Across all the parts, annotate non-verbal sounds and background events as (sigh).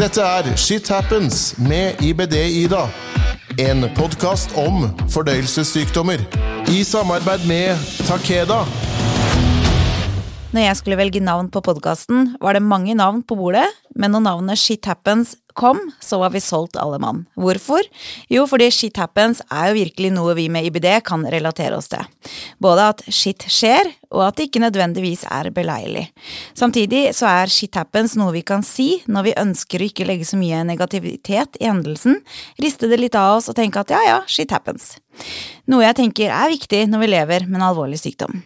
Dette er Shit Happens med IBD-Ida. En podkast om fordøyelsessykdommer. I samarbeid med Takeda. Når jeg skulle velge navn på podkasten, var det mange navn på bordet, men når navnet Shit Happens kom, så var vi solgt alle mann. Hvorfor? Jo, fordi Shit Happens er jo virkelig noe vi med IBD kan relatere oss til. Både at shit skjer, og at det ikke nødvendigvis er beleilig. Samtidig så er Shit Happens noe vi kan si når vi ønsker å ikke legge så mye negativitet i hendelsen, riste det litt av oss og tenke at ja ja, shit happens. Noe jeg tenker er viktig når vi lever med en alvorlig sykdom.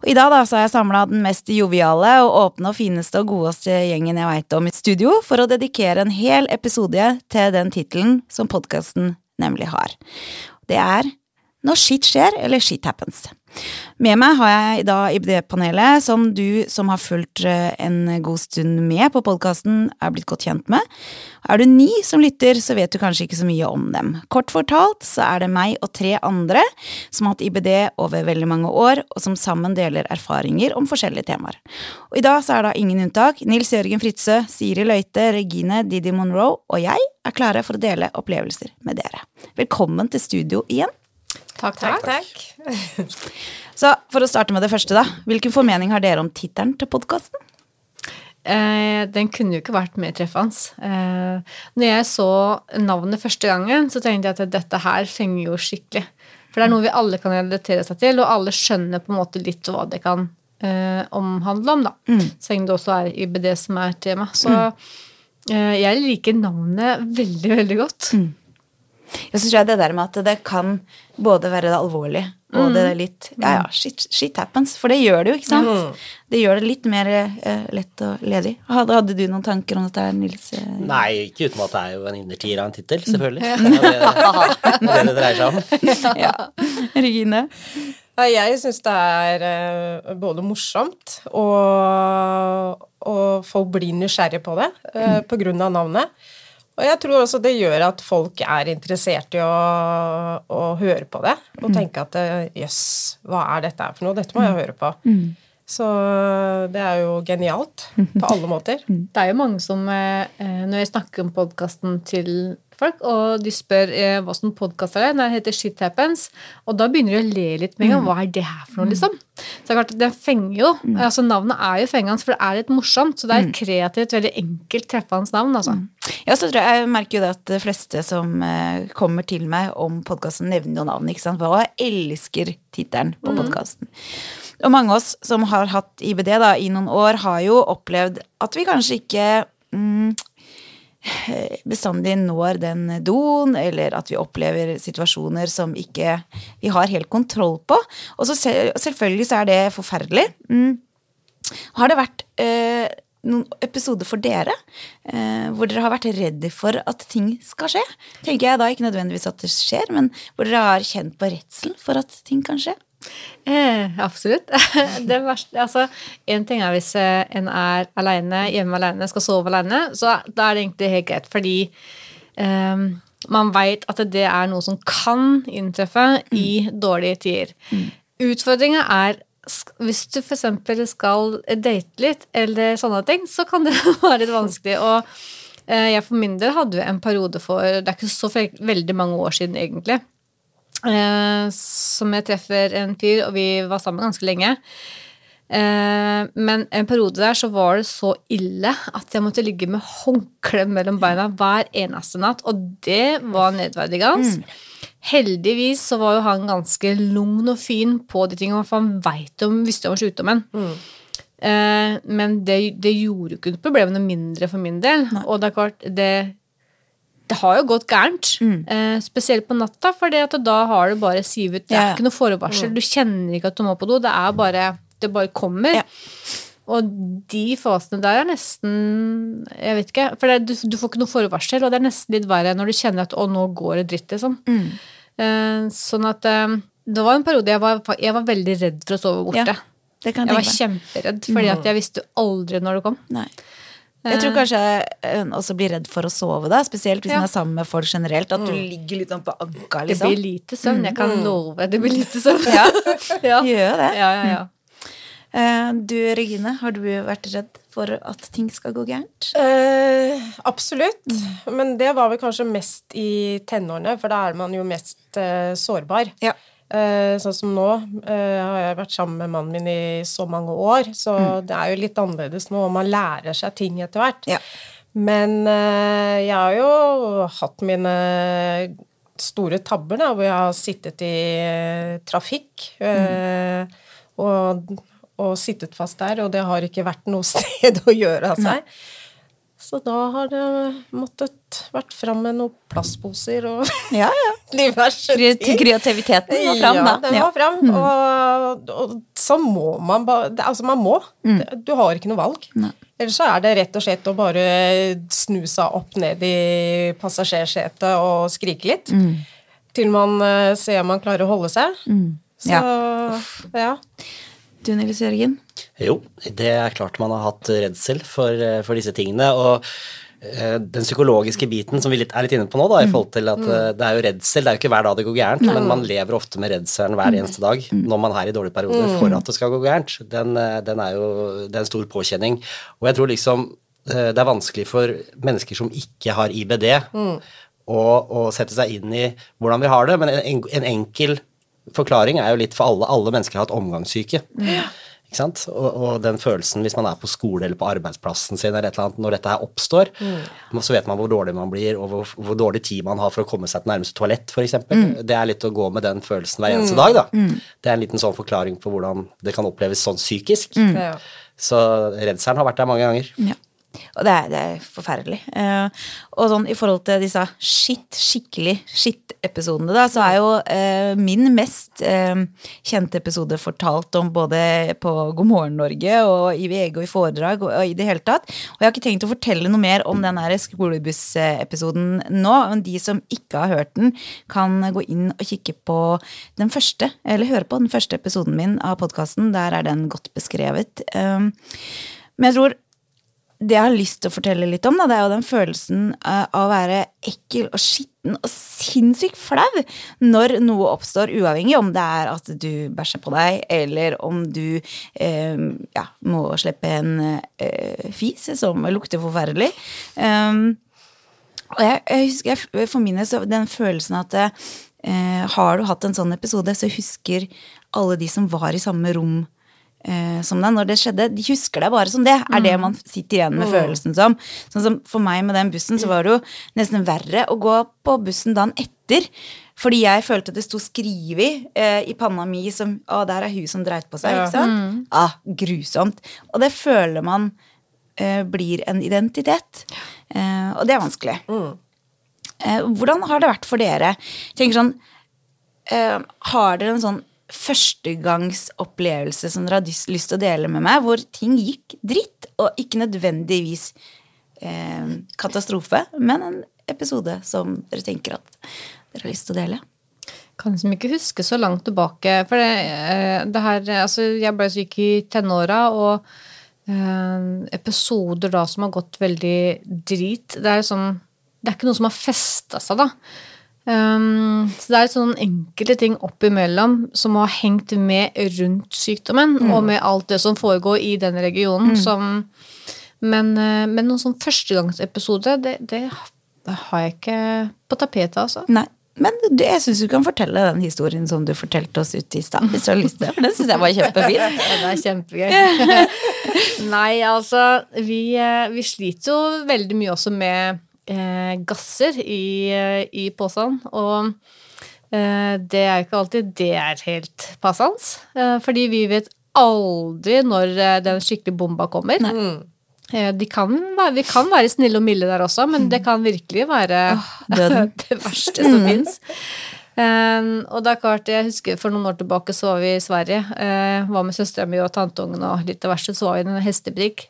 Og I dag da, har jeg samla den mest joviale og åpne og fineste og godeste gjengen jeg veit om i studio, for å dedikere en hel episode til den tittelen som podkasten nemlig har. Det er Når shit skjer, eller shit happens. Med meg har jeg da IBD-panelet, som du som har fulgt eh, en god stund med på podkasten, er blitt godt kjent med. Er du ny som lytter, så vet du kanskje ikke så mye om dem. Kort fortalt så er det meg og tre andre som har hatt IBD over veldig mange år, og som sammen deler erfaringer om forskjellige temaer. Og I dag så er da ingen unntak. Nils Jørgen Fritzøe, Siri Løite, Regine Didi Monroe og jeg er klare for å dele opplevelser med dere. Velkommen til studio igjen. Takk, takk. takk. (laughs) Så for å starte med det første, da. Hvilken formening har dere om tittelen til podkasten? Eh, den kunne jo ikke vært mer treffende. Eh, når jeg så navnet første gangen, så tenkte jeg at dette her fenger jo skikkelig. For det er noe vi alle kan relatere seg til, og alle skjønner på en måte litt hva det kan eh, omhandle om, da. Mm. Så lenge det også er IBD som er tema. Så mm. eh, jeg liker navnet veldig, veldig godt. Mm. Jeg syns det der med at det kan både være det alvorlige og det er litt Ja, ja, shit, shit, happens. For det gjør det jo, ikke sant? Mm. Det gjør det litt mer uh, lett og ledig. Hadde, hadde, du noen tanker om dette, Nils? Nei, ikke uten at det er jo en innertier av en tittel, selvfølgelig. Det er det, det det dreier seg om. (laughs) ja. Regine? Jeg syns det er uh, både morsomt og, og folk blir nysgjerrige på det uh, på grunn av navnet. Og jeg tror også det gjør at folk er interessert i å, å høre på det. Og tenke at jøss, hva er dette her for noe? Dette må jeg høre på. Så det er jo genialt på (laughs) alle måter. Det er jo mange som Når jeg snakker om podkasten til folk, og de spør eh, hva som podkast er, den heter Shit Happens, og da begynner de å le litt med en gang. Hva er det her for noe, liksom? Så det er klart, det fenger jo. altså Navnet er jo fengende, for det er litt morsomt. Så det er et kreativt, veldig enkelt treffende navn, altså. Ja, så tror jeg, jeg merker jo det at de fleste som eh, kommer til meg om podkasten, nevner jo navnet, ikke sant. For jeg elsker tittelen på podkasten. Og mange av oss som har hatt IBD da, i noen år, har jo opplevd at vi kanskje ikke mm, bestandig når den doen, eller at vi opplever situasjoner som ikke vi har helt kontroll på. Og så selvfølgelig så er det forferdelig. Mm. Har det vært eh, noen episoder for dere eh, hvor dere har vært redde for at ting skal skje? Tenker jeg da ikke nødvendigvis at det skjer, men hvor dere har kjent på redsel for at ting kan skje? Eh, absolutt. (laughs) det verste, altså, en ting er hvis en er alene, hjemme alene, skal sove alene, så da er det egentlig helt greit, fordi um, man veit at det er noe som kan inntreffe mm. i dårlige tider. Mm. Utfordringa er hvis du f.eks. skal date litt, eller sånne ting, så kan det (laughs) være litt vanskelig. Og eh, jeg for min del hadde jo en periode for Det er ikke så veldig mange år siden, egentlig Eh, som jeg treffer en fyr, og vi var sammen ganske lenge. Eh, men en periode der så var det så ille at jeg måtte ligge med håndkle mellom beina hver eneste natt, og det var nedverdigende. Mm. Heldigvis så var jo han ganske lugn og fin på de tingene, for han veit om, visste om sykdommen. Mm. Eh, men det, det gjorde jo ikke problemene mindre for min del. Nei. Og det er klart, det det har jo gått gærent. Mm. Eh, spesielt på natta, for da har du bare sivet. Det er ja. ikke noe forvarsel. Mm. Du kjenner ikke at du må på do. Det er bare Det bare kommer. Ja. Og de fasene der er nesten Jeg vet ikke. For det, du, du, får ikke noe forvarsel, og det er nesten litt verre når du kjenner at 'å, nå går det dritt', liksom. Mm. Eh, sånn at eh, Det var en periode jeg var, jeg var veldig redd for å sove borte. Ja, jeg var kjemperedd, fordi at jeg visste aldri når det kom. Nei. Jeg tror kanskje hun også blir redd for å sove, da, spesielt hvis ja. hun er sammen med folk generelt. At du ligger litt sånn på anka. Liksom. Det blir lite søvn. Jeg kan love. Det blir lite søvn. ja. (laughs) ja. Gjør det. Ja, ja, ja. Eh, Du Regine, har du vært redd for at ting skal gå gærent? Eh, absolutt. Men det var vel kanskje mest i tenårene, for da er man jo mest eh, sårbar. Ja. Eh, sånn som nå eh, har jeg vært sammen med mannen min i så mange år, så det er jo litt annerledes nå, og man lærer seg ting etter hvert. Ja. Men eh, jeg har jo hatt mine store tabber, da, hvor jeg har sittet i trafikk. mm. og, og sittet fast der, og det har ikke vært noe (laughs) sted å gjøre av seg. Så da har det måttet vært fram med noen plastposer og (laughs) Ja, ja. (laughs) diverse ting. Kreativiteten var fram, ja, den var fram. Og, og så må man bare Altså, man må. Du har ikke noe valg. Ellers så er det rett og slett å bare snu seg opp ned i passasjersetet og skrike litt. Til man eh, ser om man klarer å holde seg. Så ja. Du Nils Jørgen? Jo, det er klart man har hatt redsel for, eh, for disse tingene. Og eh, den psykologiske biten som vi er litt inne på nå, da, i forhold til at eh, det er jo redsel. Det er jo ikke hver dag det går gærent, men man lever ofte med redselen hver eneste dag når man er i dårlige perioder for at det skal gå gærent. Den, den er jo det er en stor påkjenning. Og jeg tror liksom det er vanskelig for mennesker som ikke har IBD, å, å sette seg inn i hvordan vi har det, men en, en enkel forklaring er jo litt for alle. Alle mennesker har hatt omgangssyke. Ikke sant? Og, og den følelsen hvis man er på skole eller på arbeidsplassen sin, eller et eller annet, når dette her oppstår, så vet man hvor dårlig man blir, og hvor, hvor dårlig tid man har for å komme seg til nærmeste toalett, f.eks. eksempel Det er litt å gå med den følelsen hver eneste dag, da. Det er en liten sånn forklaring på hvordan det kan oppleves sånn psykisk. Ja. Så redselen har vært der mange ganger. Ja. Og det er, det er forferdelig. Eh, og sånn i forhold til disse shit, skikkelig shit-episodene, da, så er jo eh, min mest eh, kjente episode fortalt om både på God morgen Norge og i VG og i foredrag og, og i det hele tatt. Og jeg har ikke tenkt å fortelle noe mer om den skolebussepisoden nå. Men de som ikke har hørt den, kan gå inn og kikke på den første, eller høre på den første episoden min av podkasten. Der er den godt beskrevet. Um, men jeg tror det jeg har lyst til å fortelle litt om, da, det er jo den følelsen eh, av å være ekkel og skitten og sinnssykt flau når noe oppstår, uavhengig om det er at du bæsjer på deg, eller om du eh, ja, må slippe en eh, fis som lukter forferdelig. Um, og jeg, jeg husker jeg, for min del den følelsen at eh, har du hatt en sånn episode, så husker alle de som var i samme rom eh, som deg når det skjedde, de husker deg bare som det. Er det man sitter igjen med følelsen som. Sånn som for meg med den bussen, så var det jo nesten verre å gå på bussen dagen etter. Fordi jeg følte at det sto skrevet eh, i panna mi som Å, der er hun som dreit på seg. Ja. Ikke sant? Ah, grusomt. Og det føler man eh, blir en identitet. Eh, og det er vanskelig. Eh, hvordan har det vært for dere? Jeg tenker sånn, eh, Har dere en sånn førstegangsopplevelse som dere har lyst til å dele med meg, hvor ting gikk dritt, og ikke nødvendigvis eh, katastrofe, men en episode som dere tenker at dere har lyst til å dele? Kan liksom ikke huske så langt tilbake. For det, eh, det her Altså, jeg ble syk i tenåra, og eh, episoder da som har gått veldig drit Det er sånn Det er ikke noe som har festa seg, da. Um, så det er sånne enkelte ting oppimellom som har hengt med rundt sykdommen, og med alt det som foregår i den regionen. Som, men, eh, men noen sånn førstegangsepisode, det, det har jeg ikke på tapetet, altså. Nei. Men du, jeg syns du kan fortelle den historien som du fortalte oss ut i stad, hvis du har lyst til det. Den syns jeg var kjempefin. (laughs) Ja, det er kjempegøy. (laughs) Nei, altså vi, eh, vi sliter jo veldig mye også med eh, gasser i, eh, i posen. Og eh, det er jo ikke alltid det er helt passende. Eh, fordi vi vet aldri når eh, den skikkelige bomba kommer. Nei. de kan være, vi kan være snille og milde der også, men det kan virkelig være oh, (laughs) det verste som fins. Um, og det er klart, jeg husker For noen år tilbake så var vi i Sverige. Uh, var med søstera mi og tanteungen og litt av verste, så var vi i en hestebutikk.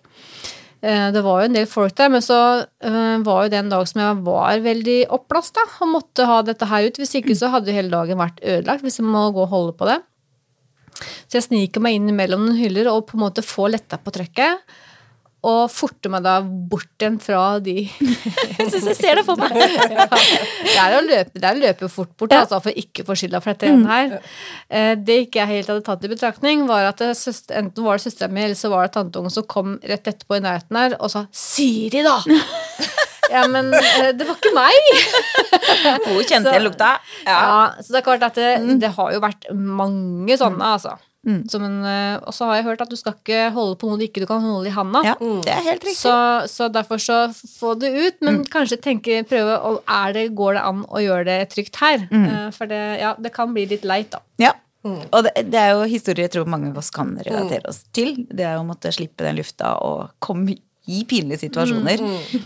Uh, det var jo en del folk der, men så uh, var jo det en dag som jeg var veldig opplasta og måtte ha dette her ut. Hvis ikke så hadde hele dagen vært ødelagt, hvis jeg må gå og holde på det. Så jeg sniker meg inn mellom noen hyller og på en måte får letta på trøkket. Og forte meg da bort igjen fra de (laughs) Jeg syns jeg ser det for meg. (laughs) Det er å løpe, det er å løpe fort bort, Ja. altså, for ikke å få skylda for dette igjen her. Eh, Det ikke jeg helt hadde tatt i betraktning, var at det søster, enten var det søstera mi eller så var det tanteungen som kom rett etterpå i nærheten her og sa 'Siri, da!' (laughs) Ja, men eh, det var ikke meg. Hun kjente Så- lukta. lukta. Ja. så det er klart at det, det har jo vært mange sånne, altså. En, eh, og så har jeg hørt at du skal ikke holde på noe du ikke du kan holde i handa. Ja, det er helt riktig. Så, så derfor så få det ut, men kanskje tenke, prøve og er det, Går det an å gjøre det trygt her? Mm. For det, ja, det kan bli litt leit, da. Ja. Og det, det er jo historier jeg tror mange av oss kan relatere oss til. Det er å måtte slippe den lufta og komme i pinlige situasjoner.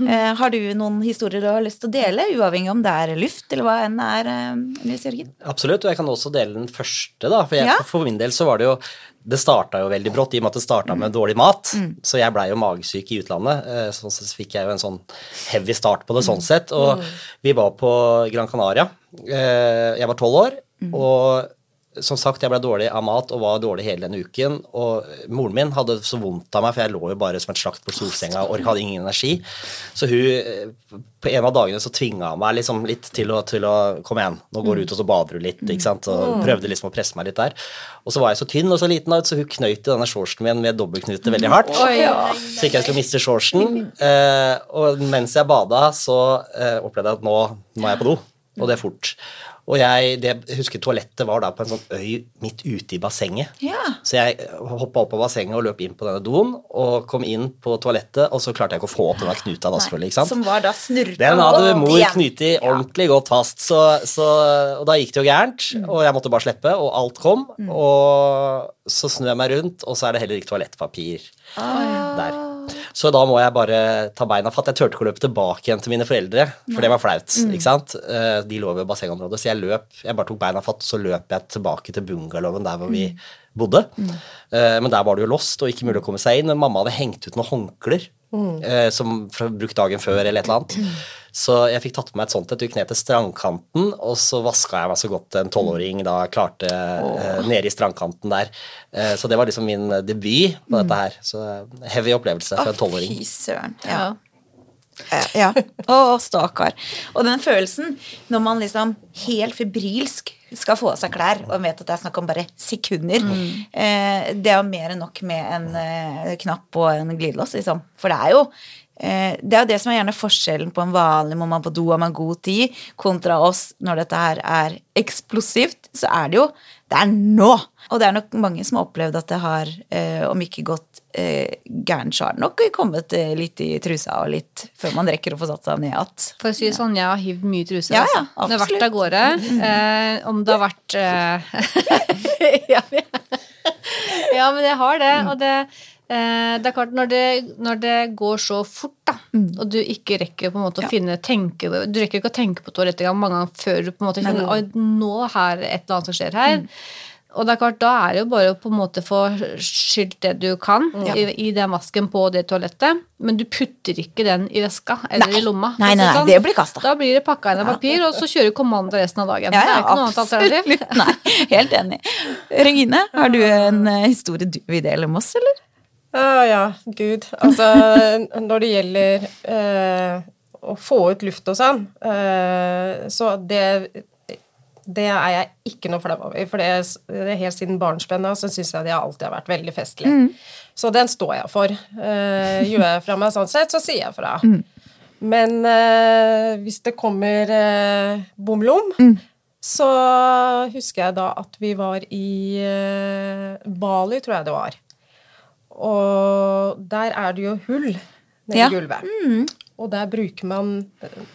Eh, har du noen historier du har lyst til å dele, uavhengig om det er luft eller hva enn det er, eh, Nils Jørgen? Absolutt, og jeg kan også dele den første, da. For, jeg, Ja. for, min del så var det jo Det starta jo veldig brått, i og med at det starta med dårlig mat. Så jeg blei jo magesyk i utlandet. eh, Sånn sett så fikk jeg jo en sånn heavy start på det sånn sett. Og vi var på Gran Canaria. Eh, Jeg var tolv år, og som sagt, jeg ble dårlig av mat og var dårlig hele den uken. Og moren min hadde så vondt av meg, for jeg lå jo bare som et slakt på solsenga og hadde ingen energi. Så hun, eh, på en av dagene så tvinga hun meg liksom litt til å, til å Kom igjen, nå går du ut og så bader du litt. ikke sant? Og prøvde liksom å presse meg litt der. Og så var jeg så tynn og så liten, så hun knøyt denne shortsen min med dobbeltknute veldig hardt. Så ikke jeg skulle miste shortsen. Eh, og mens jeg bada, så eh, opplevde jeg at nå må jeg på do, og det er fort. Og jeg, det, jeg husker toalettet var da på en sånn øy midt ute i bassenget. Ja. Så jeg hoppa opp på bassenget og løp inn på denne doen, og kom inn på toalettet, og så klarte jeg ikke å få opp denne knuta da, selvfølgelig. ikke sant? Som var da snurpa Den hadde mor igjen. knyttet ordentlig godt fast, så, så, og da gikk det jo gærent, og jeg måtte bare slippe, og alt kom, og så snur jeg meg rundt, og så er det heller ikke toalettpapir der. Så da må jeg bare ta beina fatt. Jeg turte ikke å løpe tilbake igjen til mine foreldre, for det var flaut. ikke sant? Eh, De lå ved bassengområdet, så jeg løp, jeg bare tok beina fatt, så løp jeg tilbake til bungalowen der hvor vi bodde. Mm. Men der var det jo lost og ikke mulig å komme seg inn. Men mamma hadde hengt ut noen håndklær eh, som fra, brukt dagen før eller et eller annet. Så jeg fikk tatt på meg et sånt et Gikk ned til strandkanten, og så vaska jeg meg så godt en tolvåring da klarte eh, nede i strandkanten der. Eh, så det var liksom min debut på dette her. Så eh, heavy opplevelse for en tolvåring. Fy søren. Ja. Ja. Å, stakkar. Og den følelsen når man liksom helt febrilsk skal få av seg klær og vet at det er snakk om bare sekunder, eh, det er jo mer enn nok med en eh, knapp og en glidelås, liksom. For det er jo eh, det er jo det som er gjerne forskjellen på en vanlig må man på do har man god tid, kontra oss når dette her er eksplosivt, så er det jo det er nå! Og det er nok mange som har opplevd at det har, eh, om ikke gått eh, gæren, så har det nok kommet eh, litt i trusa og litt før man rekker å få satt seg ned igjen. For å si det sånn, jeg har hivd mye i truser. Ja, ja, altså. Det har vært av gårde. Eh, om det har vært eh, (laughs) ja, men- (laughs) ja, men jeg har det. Og det, eh, det er klart, når det, når det går så fort, da, og du ikke rekker på en måte å finne tenke, Du rekker ikke å tenke på toalettet mange ganger før du på en måte kjenner at nå er et eller annet som skjer her. Og det er klart, da er det jo bare å på en måte få skylt det du kan i, i den vasken på det toalettet, men du putter ikke den i veska eller i lomma. Nei, nei, nei, sånn. det blir kastet. Da blir det pakka inn i papir, og så kjører kommando resten av dagen. Ja, det er ikke noe annet alternativ. absolutt. (laughs) Nei, helt enig. Regine, har du en eh, historie du vil dele med oss, eller? Ja, ja, gud. Altså, (laughs) når det gjelder eh, å få ut luft og sånn, eh, så det det er jeg ikke noe flau over, for det, det helt siden barnsben av så syns jeg det alltid har vært veldig festlig. Så den står jeg for. Uh, gjør jeg fra meg sånn sett, så sier jeg fra. Men uh, hvis det kommer uh, bomlom, så husker jeg da at vi var i Bali, tror jeg det var. Og der er det jo hull nedi Ja. gulvet. Og der bruker man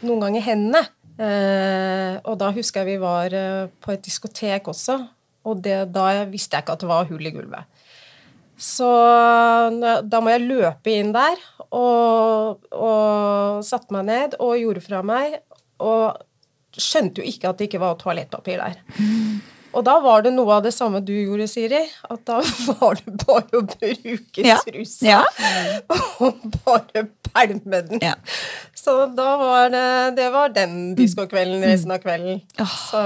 noen ganger hendene. Eh, og da husker jeg vi var eh, på et diskotek også, og det, da visste jeg ikke at det var hull i gulvet. Så da må jeg løpe inn der, og, og satte meg ned og gjorde fra meg, og skjønte jo ikke at det ikke var toalettpapir der. Og da var det noe av det samme du gjorde, Siri. At da (laughs) var det bare å bruke Ja. trusa Ja. (laughs) og bare pælme den. Ja. Så da var det Det var den disco-kvelden resten av kvelden. Så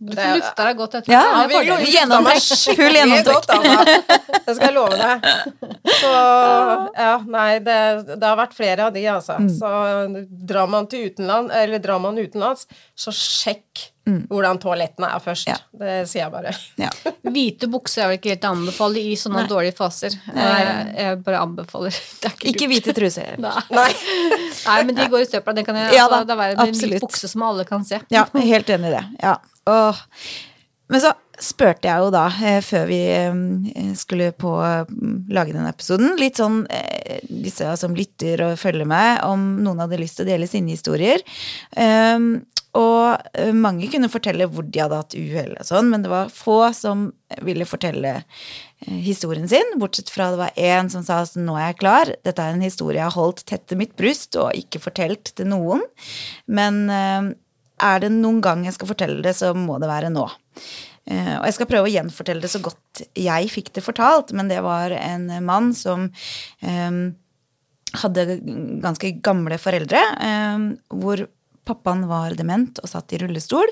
Du det- får lufta deg godt etterpå. Ja, vi fordelen. lufta Gjennomtrekk. Full gjennomtrekk. Det skal jeg love deg. Så (laughs) ja, nei, det, det har vært flere av de, altså. Så drar man til utenland, eller drar man utenlands, så sjekk hvordan toalettene er først. Ja. Det sier jeg bare. Ja. (laughs) Hvite bukser er vel ikke helt å anbefale i sånne dårlige faser. Jeg, jeg bare anbefaler. (laughs) Det er ikke, Ikke hvite truser. (laughs) Nei. Nei. Nei, men de går i søpla. Det kan jeg, Ja altså, da, det er en hvit bukse som alle kan se. Ja, helt enig i det. Ja. Åh. Men så spurte jeg jo da, eh, før vi eh, skulle på mm, lage denne episoden, litt sånn eh, disse som lytter og følger med, om noen hadde lyst til å dele sine historier. Og eh, mange kunne fortelle hvor de hadde hatt uhell og sånn, men det var få som ville fortelle eh, historien sin, bortsett fra det var én som sa at nå er jeg klar, dette er en historie jeg har holdt tett til mitt bryst og ikke fortalt til noen, men eh, er det noen gang jeg skal fortelle det, så må det være nå. Og jeg skal prøve å gjenfortelle det så godt jeg fikk det fortalt, men det var en mann som hadde ganske gamle foreldre, hvor pappaen var dement og satt i rullestol.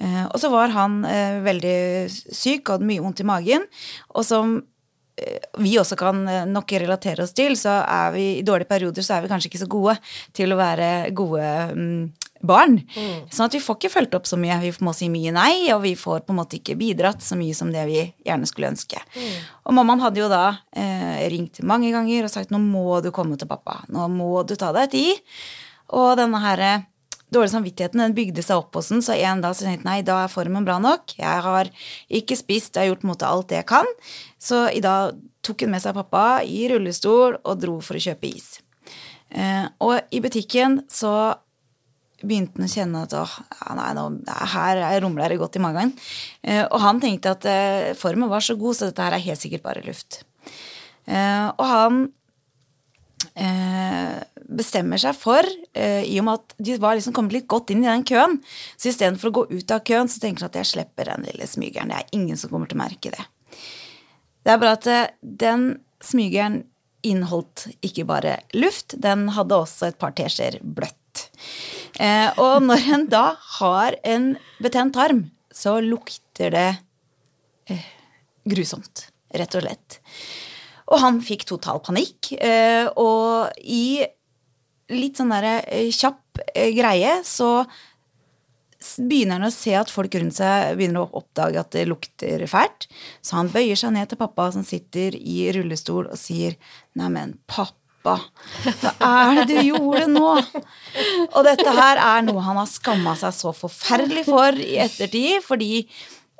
Eh, og så var han eh, veldig syk og hadde mye vondt i magen. Og som eh, vi også kan nok relatere oss til, så er vi i dårlige perioder så er vi kanskje ikke så gode til å være gode mm, barn. Sånn at vi får ikke fulgt opp så mye. Vi må si mye nei, og vi får på en måte ikke bidratt så mye som det vi gjerne skulle ønske. Og mammaen hadde jo da eh, ringt mange ganger og sagt nå må du komme til pappa. Nå må du ta deg tid. Og denne her eh, dårlige samvittigheten den bygde seg opp hos den, så en dag så tenkte jeg nei, da er formen bra nok. Jeg har ikke spist, jeg har gjort mot alt det jeg kan. Så i dag tok hun med seg pappa i rullestol og dro for å kjøpe is. Eh, og i butikken så begynte han å kjenne at åh, ja, nei, nå, her er- rumler det godt i magen. Eh, og han tenkte at eh, formen var så god, så dette her er helt sikkert bare luft. Eh, og han bestemmer seg for, eh, i og med at de var liksom kommet litt godt inn i den køen, så istedenfor å gå ut av køen, så tenker de at jeg slipper den lille smygeren. Det er ingen som kommer til å merke det. Det er bare at eh, den smygeren inneholdt ikke bare luft, den hadde også et par teskjeer bløtt. Eh, og når en da har en betent tarm, så lukter det eh, grusomt, rett og slett. Og han fikk total panikk, eh, og i litt sånn derre eh, kjapp eh, greie så begynner han å se at folk rundt seg begynner å oppdage at det lukter fælt. Så han bøyer seg ned til pappa som sitter i rullestol og sier Neimen, pappa, hva er det du gjorde nå? Og dette her er noe han har skamma seg så forferdelig for i ettertid, fordi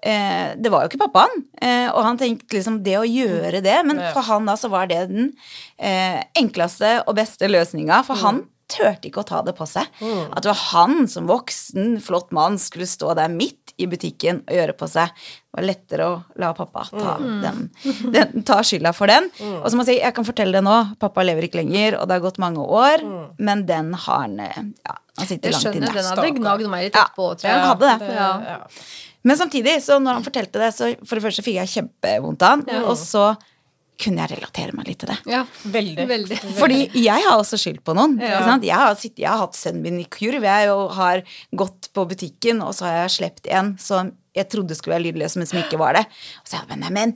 eh, det var jo ikke pappaen. Eh, og han tenkte liksom det å gjøre det, men for han da så var det den eh, enkleste og beste løsninga, for han turte ikke å ta det på seg. At det var han som voksen, flott mann skulle stå der midt i butikken og gjøre på seg. Det var lettere å la pappa ta, den, (laughs) den, ta skylda for den. Og som han sier, jeg kan fortelle det nå, pappa lever ikke lenger, og det har gått mange år, men den har han eh, ja, han sitter Jeg skjønner, den hadde gnagd meg litt Ja, jeg. tror han hadde det. Ja. ja. Men samtidig, så når han fortalte det, så for det første fikk jeg kjempevondt av han, og så kunne jeg relatere meg litt til det. Ja, Veldig. veldig. Fordi jeg har også skyld på noen. Ja. Ikke sant? Jeg, har sittet, jeg har hatt sønnen min i kurv, jeg har gått på butikken, og så har jeg slept en som jeg trodde skulle være lydløs, men som ikke var det. Og så sa jeg, men,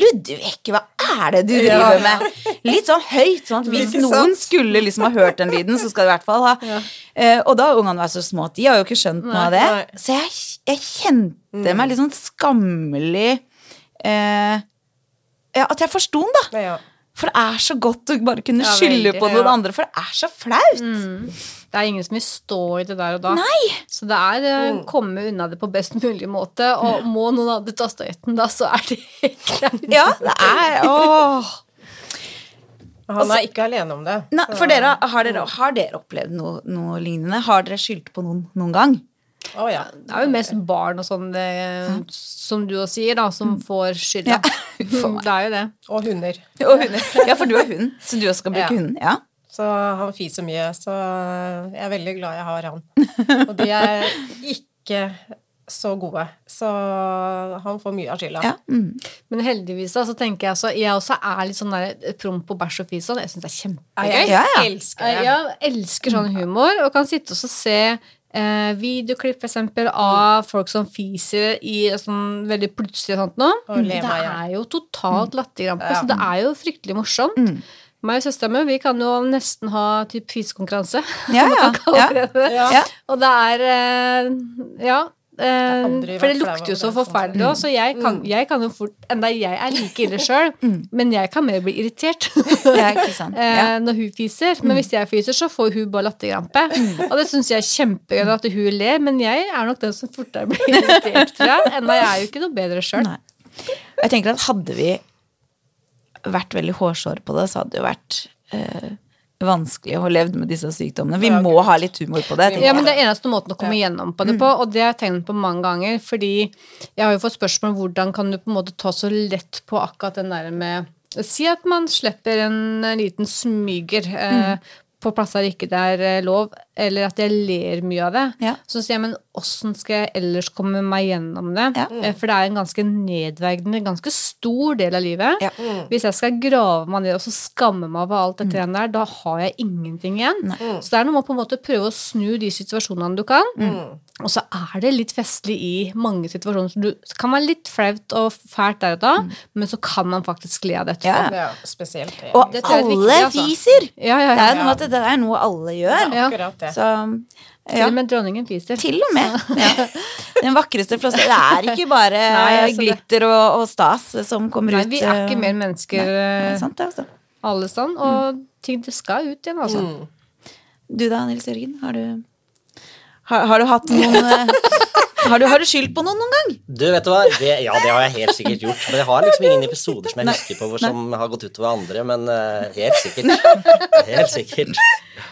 Ludvig, hva er det du driver med? Litt sånn høyt, sånn at hvis noen skulle liksom ha hørt den lyden, så skal de i hvert fall ha. Eh, og da har ungene vært så små at de har jo ikke skjønt noe av det. Nei. Så jeg, jeg kjente meg litt sånn skammelig eh, ja, At jeg forsto den, da. Ja. For det er så godt å bare kunne skylde på noen andre, for det er så flaut. Det er ingen som vil stå i det der og da. Nei. Så det er å komme unna det på best mulig måte, og må noen andre ta støyten da, så er det helt greit. Ja, det er (laughs) Åh. Han er ikke alene om det. Nei, for dere, har dere, har dere opplevd noe, noe lignende? Har dere skyldt på noen noen gang? Oh, ja. Det er jo mest barn og sånn, det, som du også sier, da, som får skylda. (laughs) det er jo det. Og hunder. Og hunder. Ja, for du har hund, så du også skal bruke Ja. hunden. Ja. Så han fiser mye, så jeg er veldig glad jeg har han. Og de er ikke så gode. Så han får mye av skylda. Ja. Mm. Men heldigvis da, så tenker jeg så Jeg også er litt sånn der promp og bæsj og fis og Jeg syns det er kjempegøy. Jeg Ja, ja. elsker det. Jeg elsker sånn humor, og kan sitte og se eh, videoklipp for eksempel, av folk som fiser i sånn veldig plutselig og sånt noe. Det i hjel. er jo totalt latterkrampe, så det er jo fryktelig morsomt. Meg og søstera mi vi kan jo nesten ha typ fyskonkurranse. (laughs) Ja, ja, ja. det det. Ja. Ja. Og det er eh, Ja. eh, for det lukter jo så forferdelig òg, så jeg kan, jeg kan jo fort Enda jeg er like ille sjøl, (laughs) men jeg kan mer bli irritert. (laughs) Ja, ikke sant. Ja. eh, når hun fiser. Men hvis jeg fiser, så får hun bare latterkrampe. Og det syns jeg er kjempegøy at hun ler, men jeg er nok den som fortere blir irritert, tror jeg. Enda jeg er jo ikke noe bedre sjøl. Jeg tenker at hadde vi vært veldig hårsår på det, så hadde det jo vært eh, vanskelig å ha levd med disse sykdommene. Vi må ha litt humor på det. Ja, men det er eneste måten å komme gjennom på det på, og det har jeg tenkt på mange ganger, fordi jeg har jo fått spørsmål om hvordan kan du på en måte ta så lett på akkurat den der med Si at man slipper en liten smyger eh, på plasser ikke det er eh, lov, eller at jeg ler mye av det. Ja. Så sier jeg, men åssen skal jeg ellers komme meg gjennom det? Ja. Mm. For det er en ganske nedverdigende, ganske stor del av livet. Ja. Hvis jeg skal grave meg ned og så skamme meg over alt dette mm. der, da har jeg ingenting igjen. Så det er noe med å på en måte prøve å snu de situasjonene du kan. Og så er det litt festlig i mange situasjoner. Så du, det kan være litt flaut og fælt der og da, men så kan man faktisk le av det etterpå. Ja. Ja, spesielt det. Og alle viktig, altså. fiser! Ja, ja, Det er noe at det er noe alle gjør. Ja. Akkurat det. Så Til og med dronningen fiser. Til og med. Ja. Den vakreste flossen. Det er ikke bare (laughs) Nei, altså glitter og, og stas som kommer Nei, ut. vi er ikke eh, mer mennesker Det er eh, sant, det, altså. alle sånn, og ting det skal ut igjen, altså. Du da, Nils Jørgen? Har du, har, har du hatt noen eh, har du, har du skyldt på noen noen gang? Du, vet du hva? Det, ja, det har jeg helt sikkert gjort. Men jeg har liksom ingen episoder som jeg husker på hvor som har gått utover andre, men uh, helt sikkert. Helt sikkert.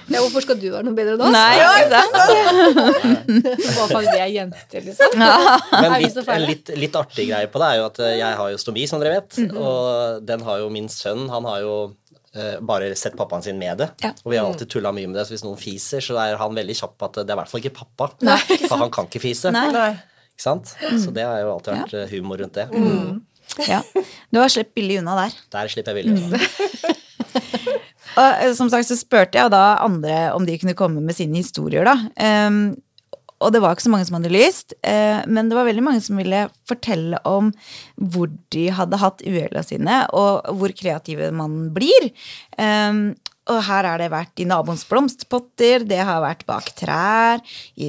Ja, hvorfor skal du være noe bedre enn oss? Nei, ikke sant? Bare fordi vi er jenter, liksom. Men litt, en litt, litt artig greie på det er jo at eh, jeg har jo stomi, som dere vet. Mhm. Og den har jo min sønn. Han har jo bare sett pappaen sin med det. Ja. Og vi har alltid tulla mye med det, så hvis noen fiser, så er han veldig kjapp på at det er i hvert fall ikke pappa. Nei, (laughs) For han kan ikke fise. Nei. Ikke sant? Så det har jo alltid vært ja. humor rundt det. Ja. Du har sluppet billig unna der. Der slipper jeg billig. (laughs) Og eh, som sagt så spurte jeg da andre om de kunne komme med sine historier, da. Ehm, og det var ikke så mange som hadde lyst, eh, men det var veldig mange som ville fortelle om hvor de hadde hatt uhella sine, og hvor kreative man blir. Ehm, og her har det vært i naboens blomsterpotter, det har vært bak trær,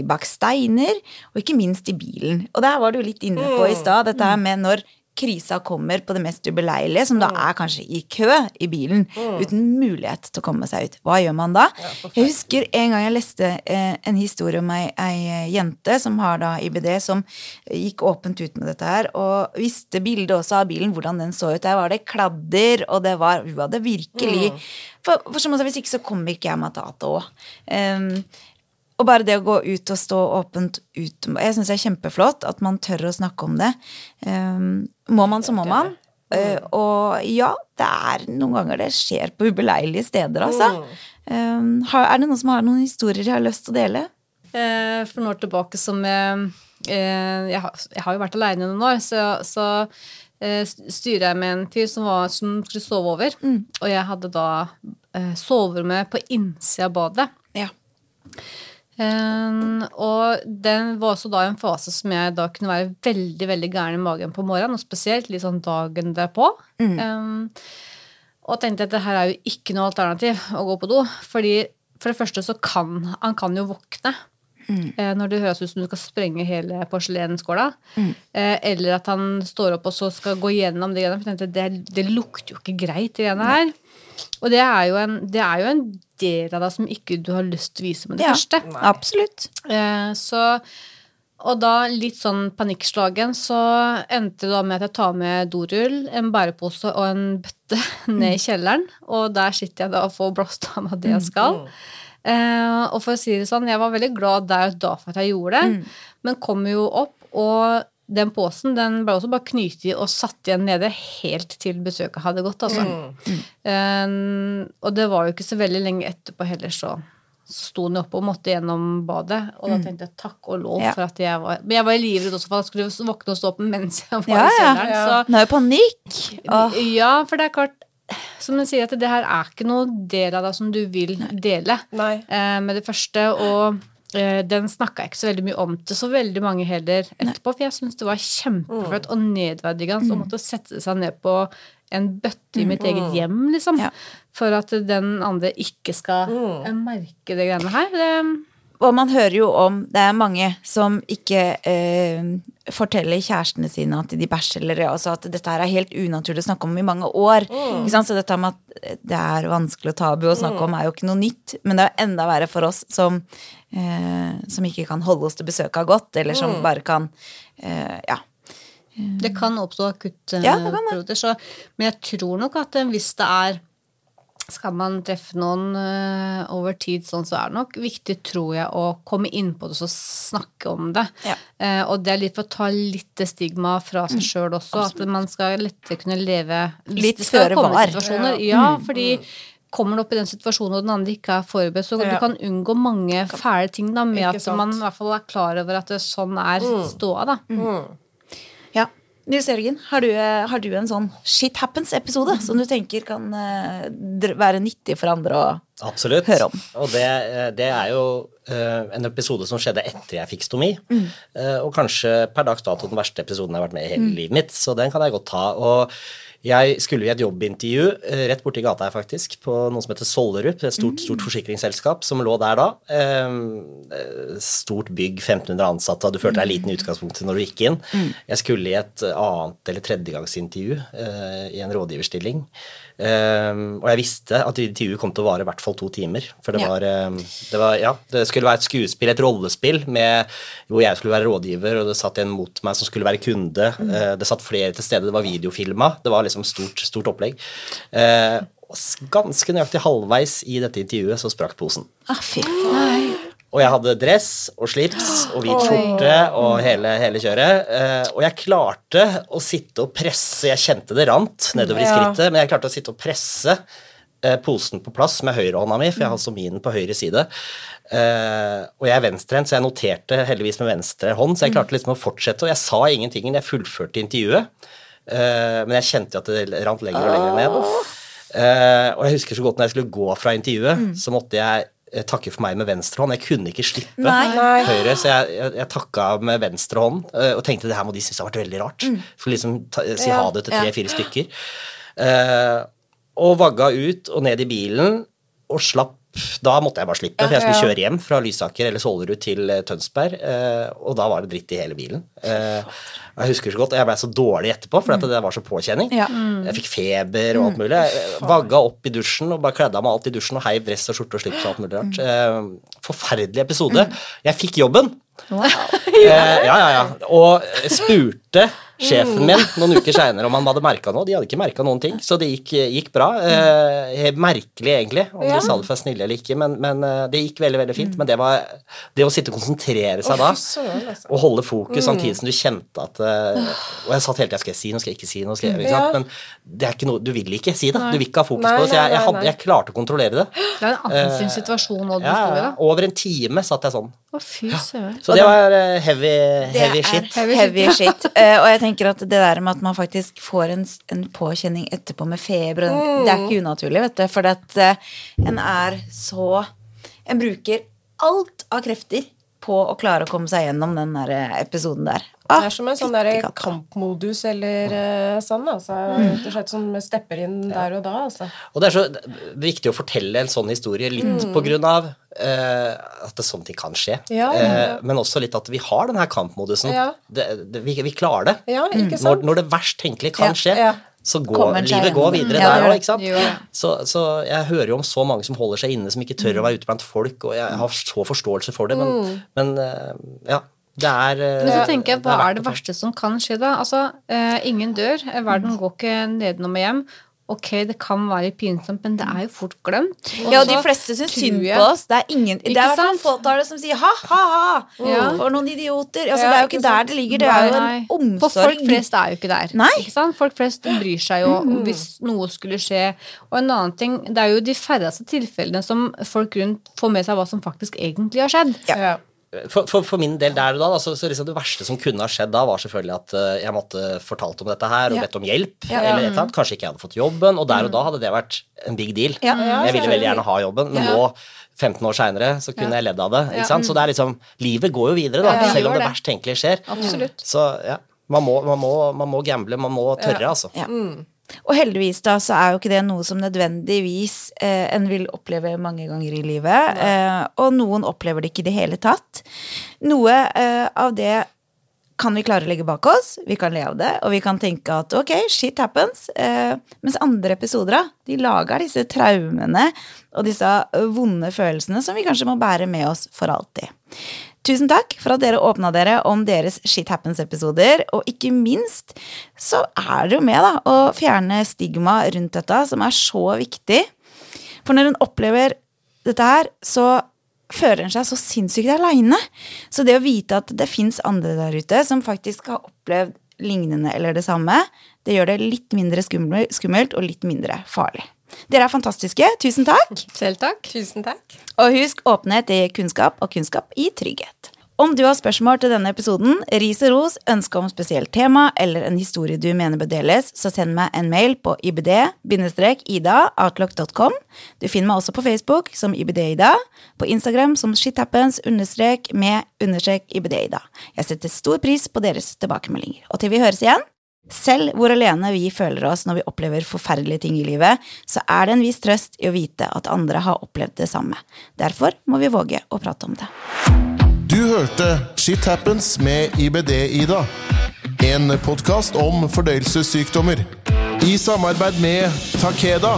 bak steiner, og ikke minst i bilen. Og der var du litt inne på i stad, dette her med når krisa kommer på det mest ubeleilige, som da er kanskje i kø i bilen, uten mulighet til å komme seg ut. Hva gjør man da? Jeg husker en gang jeg leste eh, en historie om ei, ei jente som har da IBD, som gikk åpent ut med dette her, og visste bildet også av bilen, hvordan den så ut. Der var det kladder, og det var Hun hadde virkelig For, for som hun sa, hvis ikke så kommer ikke jeg meg tilbake òg. Um, og bare det å gå ut og stå åpent ut Jeg syns det er kjempeflott at man tør å snakke om det. Um, må man, så må man. Uh, og ja, det er noen ganger det skjer på ubeleilige steder, altså. Um, har, er det noen som har noen historier de har lyst til å dele? Uh, for noen år tilbake som uh, jeg, har, jeg har jo vært aleine noen år, så, så styrer jeg med en fyr som, var, som skulle sove over. Og jeg hadde da soverommet på innsida av badet. Ja. Um, og den var også da en fase som jeg da kunne være veldig veldig gæren i magen på morgenen, og spesielt litt sånn dagen derpå. Um, og tenkte at det her er jo ikke noe alternativ å gå på do. fordi for det første så kan han kan jo våkne Mm. når det høres ut som du skal sprenge hele porselenskåla. Mm. eller at han står opp og så skal gå gjennom det. greiene, For jeg tenkte, det, det lukter jo ikke greit, de greiene her. Og det er, jo en, det er jo en del av deg som ikke du har lyst til å vise med det Ja, første. absolutt. Eh, så, og da litt sånn panikkslagen, så endte det da med at jeg tar med dorull, en bærepose og en bøtte (laughs) ned i kjelleren. Og der sitter jeg da og får blåst av meg det jeg skal. Eh, og for å si det sånn, jeg var veldig glad der og da for at jeg gjorde det, men kom jo opp, og den posen den ble også bare knyttet i og satt igjen nede helt til besøket hadde gått. altså. Eh, og det var jo ikke så veldig lenge etterpå heller, så, sto den oppe og måtte gjennom badet. Og da tenkte jeg takk og lov Mm. Ja. for at jeg var Men jeg var i livredd også for at jeg skulle våkne og stå opp mens jeg var Ja, i ja. Så Nå er jo panikk. Åh. ja, for det er klart Som du sier, at det her er ikke noe del av deg som du vil dele Nei. eh, med det første. Og den snakka jeg ikke så veldig mye om til så veldig mange heller etterpå, for jeg syns det var kjempeflaut og nedverdigende å måtte sette seg ned på en bøtte i mitt eget hjem, liksom. Ja. For at den andre ikke skal mm. merke det greiene her. Det, Og man hører jo om Det er mange som ikke eh, forteller kjærestene sine at de bæsjer, eller altså at dette her er helt unaturlig å snakke om i mange år. Ikke sant? Så dette med at det er vanskelig og tabu å snakke om, er jo ikke noe nytt. Men det er enda verre for oss som, eh, som ikke kan holde oss til besøket har godt, eller som bare kan eh, Ja. det kan oppstå akutte Ja, det kan det. perioder, så Men jeg tror nok at eh, hvis det er skal man treffe noen eh, over tid, sånn, så er det nok viktig, tror jeg, å komme inn på det og snakke om det. Ja. Eh, og det er litt for å ta litt stigma fra seg sjøl også, at man skal lettere kunne leve Mm. Litt føre var. Ja, Ja, fordi kommer du opp i den situasjonen og den andre ikke er forberedt, så Ja. du kan unngå mange fæle ting da, med Ikke at sant. man i hvert fall er klar over at det, sånn er ståa, da. ja. Nils Jørgen, har du, eh, har du en sånn shit happens-episode som du tenker kan eh, være nyttig for andre å Absolutt. Høre om. Absolutt. Og det, eh, det er jo en episode som skjedde etter jeg fikk stomi. Eh, og kanskje per dags dato den verste episoden jeg har vært med i hele livet mitt, så den kan jeg godt ta. Og jeg skulle i et jobbintervju eh, rett borti gata her, faktisk, på noe som heter Sollerup, et stort, stort forsikringsselskap som lå der da. Eh, stort bygg, 1500 ansatte, og du følte deg liten i utgangspunktet når du gikk inn. Jeg skulle i et annet eller tredjegangsintervju eh, i en rådgiverstilling. Um, og jeg visste at intervjuet kom til å vare i hvert fall to timer. For det Ja. var, um, det var Ja, det skulle være et skuespill, et rollespill, med, hvor jeg skulle være rådgiver, og det satt en mot meg som skulle være kunde. Uh, det satt flere til stede, det var videofilma. Det var liksom stort, stort opplegg. Eh, ganske nøyaktig halvveis i dette intervjuet så sprakk posen. Ah, fy. Og jeg hadde dress og slips og hvit skjorte og hele, hele kjøret. eh, og jeg klarte å sitte og presse Jeg kjente det rant nedover i Ja. skrittet, men jeg klarte å sitte og presse eh, posen på plass med høyrehånda mi, for jeg har sominen på høyre side. Eh, og jeg er venstrehendt, så jeg noterte heldigvis med venstre hånd, så jeg klarte liksom å fortsette. Og jeg sa ingenting, jeg fullførte intervjuet, men jeg kjente jo at det rant lenger og lenger ned. Eh, og jeg husker så godt når jeg skulle gå fra intervjuet, så måtte jeg eh, takke for meg med venstre hånd. Jeg kunne ikke slippe Nei. Høyre, så jeg, jeg, jeg takka med venstre hånd eh, og tenkte det her må de synes har vært veldig rart. For liksom ta, si Ja, ha det til tre-fire stykker. Uh, og vagga ut og ned i bilen og slapp da måtte jeg bare slippe, for jeg skulle kjøre hjem fra Lysaker eller Sålerud til eh, Tønsberg, eh, og da var det dritt i hele bilen. Eh, jeg husker så godt, og jeg ble så dårlig etterpå, for det var så påkjenning. Jeg fikk feber og alt mulig. Jeg vagga opp i dusjen og bare kledde av meg alt i dusjen og heiv dress og skjorte og slips og alt mulig rart. Forferdelig episode. Jeg fikk jobben. Ja, ja, ja. Og spurte sjefen min noen uker seinere om han hadde merka noe. De hadde ikke merka noen ting, så det gikk, gikk bra. Eh, merkelig, egentlig, om Ja. de sa det for snille eller ikke, men, men eh, det gikk veldig, veldig fint. Men det var det å sitte og konsentrere seg da, altså. og holde fokus samtidig som du kjente at eh, Og jeg satt hele tida skal jeg si noe, skal jeg ikke si noe, skal jeg, ikke sant? Men det er ikke noe, du vil ikke si det. Du vil ikke ha fokus Nei, på det. Så jeg, jeg, hadde, jeg klarte å kontrollere det. (gasps) Det er en annen situasjon nå du Ja, står i, da. Over en time satt jeg sånn. Å, fy søren. Så det var eh, heavy, heavy det shit. heavy shit. (laughs) Eh, og jeg tenker at det der med at man faktisk får en, en påkjenning etterpå med feber, mm. det er ikke unaturlig, vet du. For at eh, en er så En bruker alt av krefter på å klare å komme seg gjennom den der eh, episoden der. Ah, Det er som en sånn der kampmodus eller eh, sånn, altså. Rett og slett som stepper inn der og da, altså. Og det er så viktig å fortelle en sånn historie litt på grunn av uh, at det sånne ting kan skje. Ja, ja, ja. Uh, men også litt at vi har den her kampmodusen. Ja. Det, det, vi, vi klarer det. Ja, ikke Når, når det verst tenkelige kan Ja, skje, ja. Så går livet går videre Ja, der òg, ikke sant. Jo. Så, så jeg hører jo om så mange som holder seg inne, som ikke tør å være ute blant folk, og jeg har så forståelse for det, men, men eh, ja. Det er eh, Men så tenker jeg, hva det er det verste som kan skje da? Altså, eh, ingen dør, verden går ikke nedenom og hjem. Ok, det kan være pinsomt, men det er jo fort glemt. Ja, og de fleste syns synd på oss. Det er ingen Det er noen Ikke fåtallet som sier ha-ha-ha, Ja. for noen idioter. Altså, Ja, det er jo ikke ikke der det ligger, det er jo en omsorg. For folk flest er jo ikke der. Nei. Ikke sant? Folk flest bryr seg jo hvis noe skulle skje. Og en annen ting, det er jo de færreste tilfellene som folk rundt får med seg hva som faktisk egentlig har skjedd. Ja. For, for, for min del der og da, da så, så liksom det verste som kunne ha skjedd da, var selvfølgelig at eh, jeg måtte fortalt om dette her og Ja. bedt om hjelp. Ja. eller et eller annet. Kanskje ikke jeg hadde fått jobben, og der og da hadde det vært en big deal. Ja. jeg ville veldig gjerne ha jobben, men nå, 15 år seinere, så kunne jeg ledd av det. Ikke sant? Så det er liksom Livet går jo videre, da, Ja, det selv om det det. verst tenkelige skjer. Absolutt. Så ja, man må, man, må, man må gamble, man må tørre, altså. Ja. Og heldigvis da, så er jo ikke det noe som nødvendigvis eh, en vil oppleve mange ganger i livet. Eh, og noen opplever det ikke i det hele tatt. Noe eh, av det kan vi klare å legge bak oss, vi kan le av det, og vi kan tenke at ok, shit happens. Eh, mens andre episoder da, de lager disse traumene og disse eh, vonde følelsene som vi kanskje må bære med oss for alltid. Tusen takk for at dere åpna dere om deres Shit Happens-episoder, og ikke minst så er det jo med da, å fjerne stigma rundt dette, som er så viktig. For når en opplever dette her, så føler en seg så sinnssykt aleine. Så det å vite at det fins andre der ute som faktisk har opplevd lignende eller det samme, det gjør det litt mindre skummelt og litt mindre farlig. Dere er fantastiske. Tusen takk. Selv takk. Tusen takk. Og husk, åpenhet i kunnskap, og kunnskap i trygghet. Om du har spørsmål til denne episoden, ris og ros, ønske om spesielt tema eller en historie du mener bør deles, så send meg en mail på ibd-ida-outlook.com. Du finner meg også på Facebook som ibd-ida, på Instagram som shithappens understrek med understrek ibd-ida. Jeg setter stor pris på deres tilbakemeldinger. Og til vi høres igjen, selv hvor alene vi føler oss når vi opplever forferdelige ting i livet, så er det en viss trøst i å vite at andre har opplevd det samme. Derfor må vi våge å prate om det. Du hørte Shit Happens med IBD-Ida. En podkast om fordøyelsessykdommer. I samarbeid med Takeda.